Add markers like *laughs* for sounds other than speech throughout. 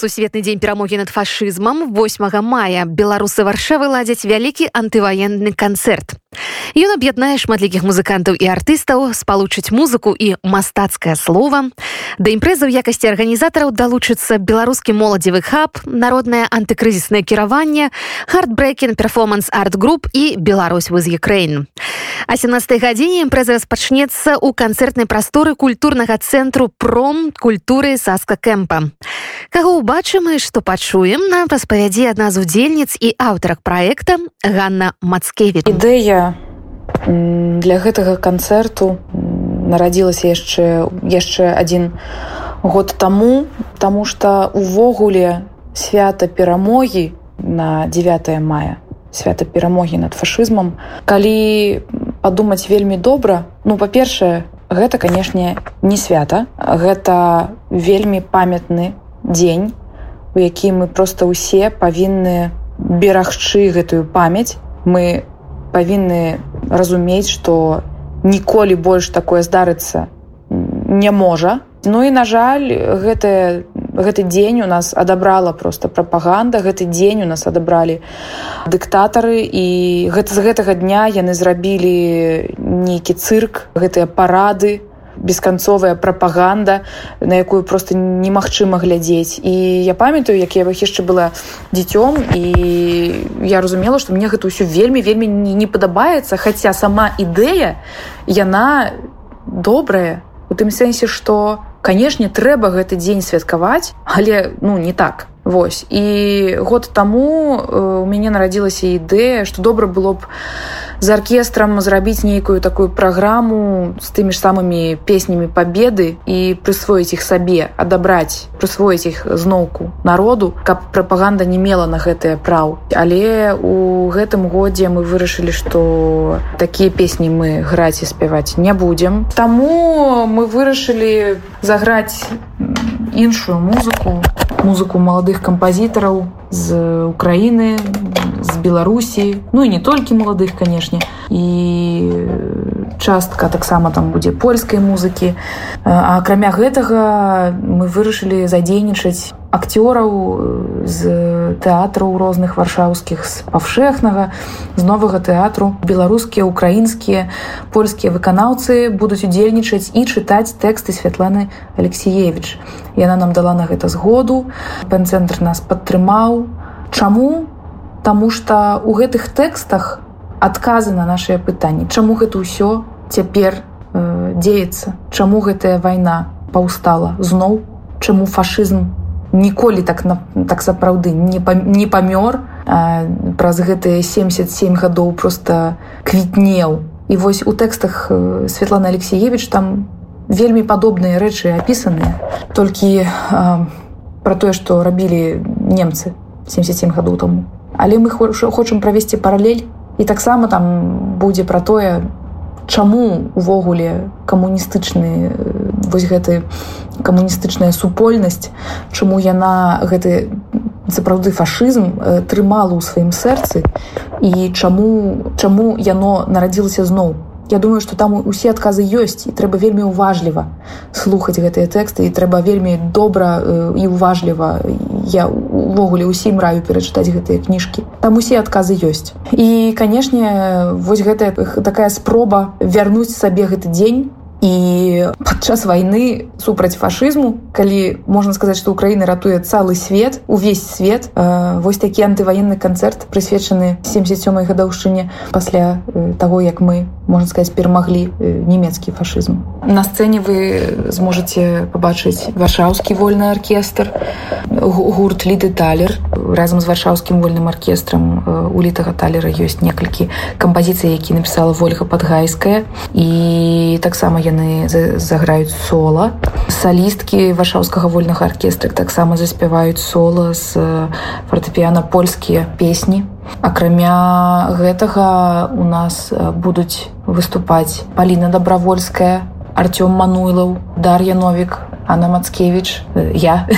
сусветны дзень перамогі над фашызмам 8 мая. Беларусы варшавы ладзяць вялікі антываенны канцэрт Ён аб'яднае шматлікіх музыкантаў і артыстаў спалучыць музыку і мастацкае слова да імпрэзы ў якасці арганізатараў далучыцца беларускі моладзевы хаб народнае антыкрызіснае кіраванне хардбрэкен перформанс арт-груп і Беларусь вы з Укрэйн а 17 гадзіне імпрэза распачнецца ў канцэртнай прасторы культурнага цэнтру пром культуры саска кэмпа каго ўбачым і што пачуем нам распавядзе адна з удзельніц і аўтарак праекта Ганна Мацкеві ідэя для гэтага канцэрту нарадзілася яшчэ яшчэ адзін год таму таму што увогуле свята перамогі на 9 мая свята перамогі над фашызмам. Калі падумаць вельмі добра ну па-першае гэта канешне не свята гэта вельмі памятны дзень у які мы просто ўсе павінны берагчы гэтую памяць. Мы павінны разумець што ніколі больш такое здарыцца не можа. Ну і на жаль гэтая гэты дзень у нас адабрала просто прапаганда гэты дзень у нас адабралі дыктатары. І гэта з гэтага дня яны зрабілі нейкі цырк гэтыя парады бесканцовая прапаганда на якую просто немагчыма глядзець. І я памятаю як я яшчэ была дзіцём і я разумела што мне гэта ўсё вельмі вельмі не падабаецца хаця сама ідэя яна добрая. У тым сэнсе што канешне трэба гэты дзень святкаваць але ну не так. Вось. І год таму э, у мяне нарадзілася ідэя што добра было б з аркестрам зрабіць нейкую такую праграму з тымі ж самымі песнямі победы і прысвоіць іх сабе адабраць прысвоіць іх зноўку народу каб прапаганда не мела на гэтае праў. Але у гэтым годзе мы вырашылі што такія песні мы граць і спяваць не будзем. Таму мы вырашылі заграць іншую музыку музыку маладых кампазітараў з Украіны з Беларусі ну і не толькі маладых канешне. І частка таксама там будзе польскай музыкі. Акрамя гэтага мы вырашылі задзейнічаць акцёраў з тэатраў розных варшаўскіх з павшэхнага з новага тэатру. Беларускія украінскія польскія выканаўцы будуць удзельнічаць і чытаць тэксты святланы алексеевич яна нам дала на гэта згоду пэн-цэнтр нас падтрымаў. Чаму? Таму што у гэтых тэкстах адказы на нашыя пытанні. Чаму гэта ўсё цяпер э, дзеецца? Чаму гэтая вайна паўстала зноў? Чаму фашызм ніколі так на так сапраўды не не памёр. Праз гэтыя 77 гадоў просто квітнеў. І вось у тэкстах Светлана алексеевич там вельмі падобныя рэчы апісаныя. Толькі про тое што рабілі немцы 77 гадоў таму. Але мы хочам правесці паралель. І таксама там будзе пра тое чаму увогуле камуністычны вось гэты камуністычная супольнасць чаму яна гэты сапраўды фашызм трымала ў сваім сэрцы і чаму чаму яно нарадзілася зноў. Я думаю што там усе адказы ёсць і трэба вельмі уважліва слухаць гэтыя тэксты і трэба вельмі добра і уважліва я увогуле ўсім раю перачытаць гэтыя кніжкі. Там усе адказы ёсць. І канешне вось гэтая такая спроба вярнуць сабе гэты дзень і падчас вайны супраць фашызму калі можна сказаць што украіна ратуе цэлы свет увесь свет э, вось такі антываенны канцэрт прысвечаны 77 гадаўшчыне пасля э, таго як мы можна сказаць перамаглі э, нямецкі фашызм. На сцэне вы зможаце пабачыць варшаўскі вольны аркестр гурт ліды талер разам з варшаўскім вольным аркестрам у літага талера ёсць некалькі кампазіцый які напісала ольга падгайская. І таксама яны заграюць сола салісткі варшаўскага вольнага аркестры таксама заспяваюць сола з фартэпіяна польскія песні. Акрамя гэтага у нас будуць выступаць паліна добравольская артём мануйлаў дар'я новік Анна Мацкевич я.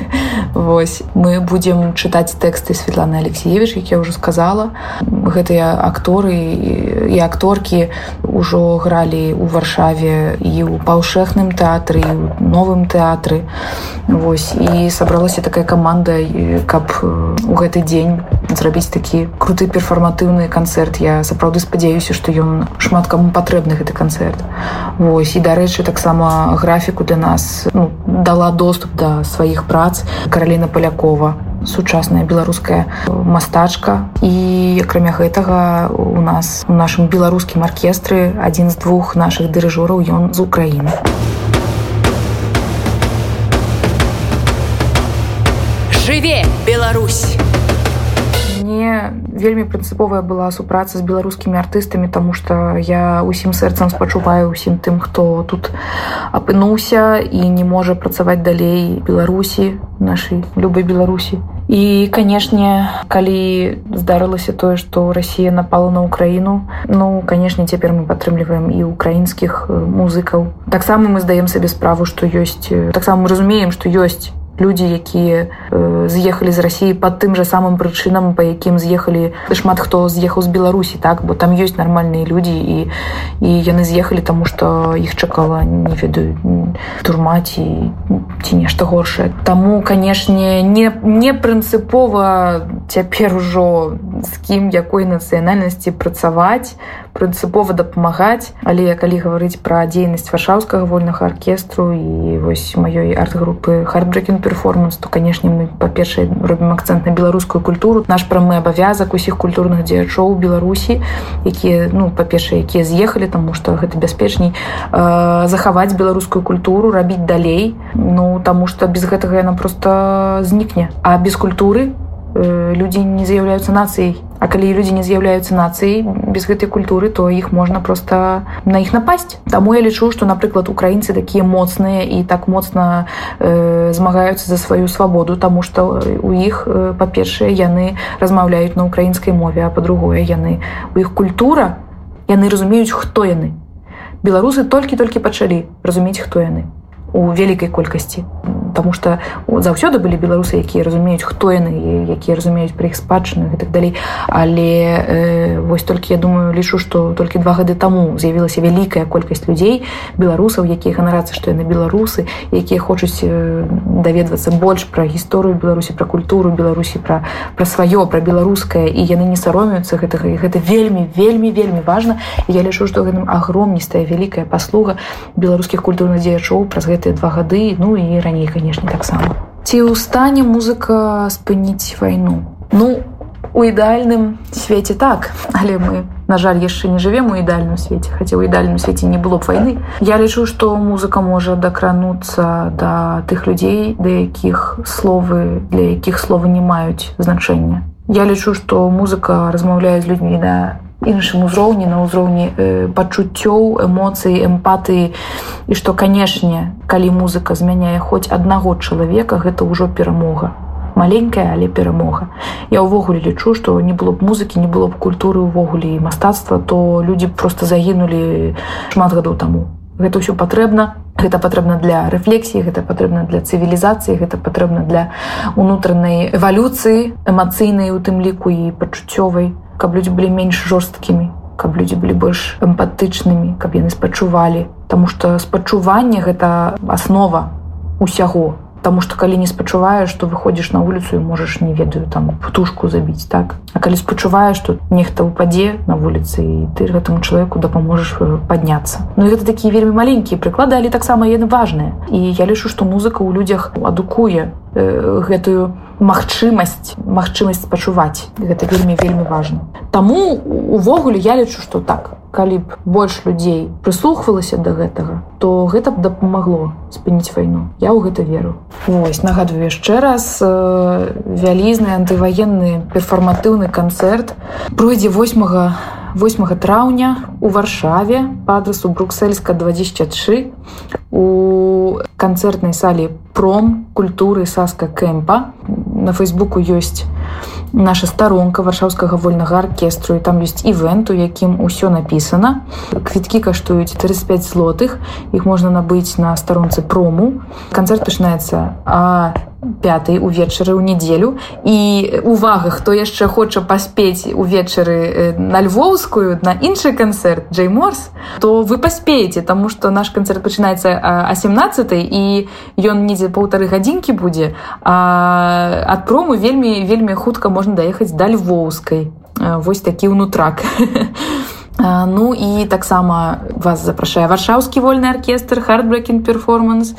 *laughs* Вось мы будзем чытаць тэксты Светланы Алексеевич як я уже сказала. Гэтыя акторы і акторкі ўжо гралі ў варшаве і ў паўшэхным тэатры новым тэатры. Вось. І сабралася такая каманда каб у гэты дзень зрабіць такі круты перфарматыўны канцэрт. Я сапраўды спадзяюся што ён шмат каму патрэбны гэты канцэрт. Вось і дарэчы таксама графіку для нас ну, дала доступ да сваіх прац караліна палякова сучасная беларуская мастачка. І акрамя гэтага у нас у нашым беларускім аркестры адзін з двух наших дырыжораў ён з Украіны. Жыве Беларусь вельмі прынцыповая была супраца з беларускімі артыстамі тому что я усім сэрцам спачуваю усім тым хто тут апынуўся і не можа працаваць далей беларусі нашай любой беларусі. І канешне калі здарылася тое што Росія напала на Украіну ну канешне цяпер мы падтрымліваем і украінскіх музыкаў. Таксама мы здаем сабе справу што ёсць таксама мы разумеем што ёсць людзі якія э, з'ехалі з рассіі под тым жа самым прычынам па якім з'ехалі шмат хто з'ехаў з беларусі так? Бо там ёсць нармальныя людзі і і яны з'ехалі таму што іх чакала не ведаю турмаці ці нешта горшае таму канешне не не прынцыпова цяпер ужо з кім якой нацыянальнасці працаваць прынцыпова дапамагаць але калі гаварыць пра дзейнасць варшаўскага вольнага аркестру і вось маёй арт-групы хардбрекін перформанс то канешне мы па-першае робім акцэнт на беларускую культуру. Наш прамы абавязак усіх культурных дзеячоў беларусі якія ну па-першае якія з'ехалі таму што гэта бяспечней э, захаваць беларускую культуру рабіць далей. Ну таму што без гэтага яна просто знікне. А без культуры Э, людзі не з'яўляюцца нацыяй А калі людзі не з'яўляюцца нацыяй без гэтай культуры то іх можна просто на іх напасть. Таму я лічу што напрыклад украінцы такія моцныя і так моцна э, змагаюцца за сваю свабоду тому что у іх э, па-першае яны размаўляюць на украінскай мове а по-другое яны у іх культура яны разумеюць хто яны. Беларусы толькі-толькі пачалі разумець хто яны у вялікай колькасці Таму что заўсёды былі беларусы якія разумеюць хто яны якія разумеюць пра іх спадчыну і так далей. Але э, вось толькі я думаю лічу што толькі два гады таму з'явілася вялікая колькасць людзей беларусаў якія ганарацца што яны беларусы якія хочуць э, даведвацца больш пра гісторыю беларусі пра культуру беларусі пра пра сваё пра беларускае. І яны не саромеюцца гэтага. І гэта вельмі вельмі вельмі важна. Я лічу што гэтым агромністая вялікая паслуга беларускіх культурных дзеячоў праз гэта гэтыя два гады ну і раней канешне таксама ці ў стане музыка спыніць вайну ну у ідэальным свеце так. Але мы на жаль яшчэ не жывем у ідэальным свеце хаця ў ідэальным свеце не было б вайны я лічу што музыка можа дакрануцца да тых людзей да якіх словы для якіх словы не маюць значэння. Я лічу што музыка размаўляе з людзьмі да іншым узроўні на ўзроўні э, пачуццёў эмоцыі эмпатыі. І што канешне калі музыка змяняе хоць аднаго чалавека гэта ўжо перамога. Маленькая але перамога. Я ўвогуле лічу што не было б музыкі не было б культуры ўвогуле і мастацтва то людзі просто загінулі шмат гадоў таму. Гэта ўсё патрэбна. Гэта патрэбна для рэфлексіі гэта патрэбна для цывілізацыі гэта патрэбна для унутранай эвалюцыі эмацыйнай у тым ліку і пачуццёвай каб людзі былі менш жорсткімі каб людзі былі больш эмпатычнымі каб яны спачувалі. Таму што спачуванне гэта аснова усяго Таму што калі не спачуваеш што выходзіш на вуліцу і можаш не ведаю там птушку забіць так? А калі спачуваеш што нехта ўпадзе на вуліцы і ты гэтаму чалавеку дапаможаш э, падняцца Ну гэта такія вельмі маленькія прыклады але таксама яны важныя і я лічу што музыка ў людзях адукуе э, гэтую магчымасць магчымасць спачуваць гэта вельмі вельмі важна Таму увогуле я лічу што так калі б больш людзей прыслухвалася до гэтага то гэта б дапамагло спыніць вайну. Я ў гэта веру. Ось нагадваю яшчэ раз э, вялізны антываенны перфарматыўны канцэрт пройдзе 8 8 траўня у варшаве по адресу бруксельска 23 у канцэртнай салі пром культуры саска кэмпа. На фейсбуку ёсць наша старонка варшаўскага вольнага аркестру і там ёсць івент у якім усё напісана. Квіткі каштуюць 35 злотых іх можна набыць на старонцы прому. Канцэрт пачынаецца а 5 увечары ў нядзелю. І увага хто яшчэ хоча паспець увечары на львоўскую на іншы канцэрт джей морс то вы паспееце таму што наш канцэрт пачынаецца а 17 і ён недзе паўтары гадзінкі будзе. А ад прому вельмі вельмі хутка можна даехаць да львоўскай. Вось такі ўнутрак *laughs* Ну і таксама вас запрашае варшаўскі вольны аркестр хардбрекін перформанс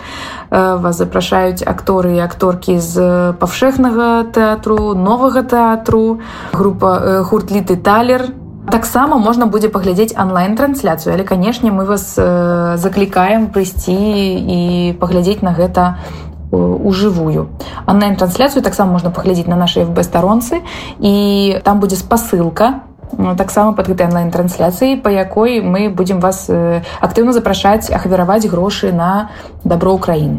вас запрашаюць акторы і акторкі з павшэхнага тэатру новага тэатру група гурт літы талер таксама можна будзе паглядзець онлайн-трансляцыю але канешне мы вас заклікаем прыйсці і паглядзець на гэта у жывую онлайн-трансляцыю таксама можна паглядзець на нашай фб старонцы. І там будзе спасылка таксама под гэтай онлайн-трансляцыі па якой мы будзем вас актыўна запрашаць ахвяраваць грошы на дабро ўкраіны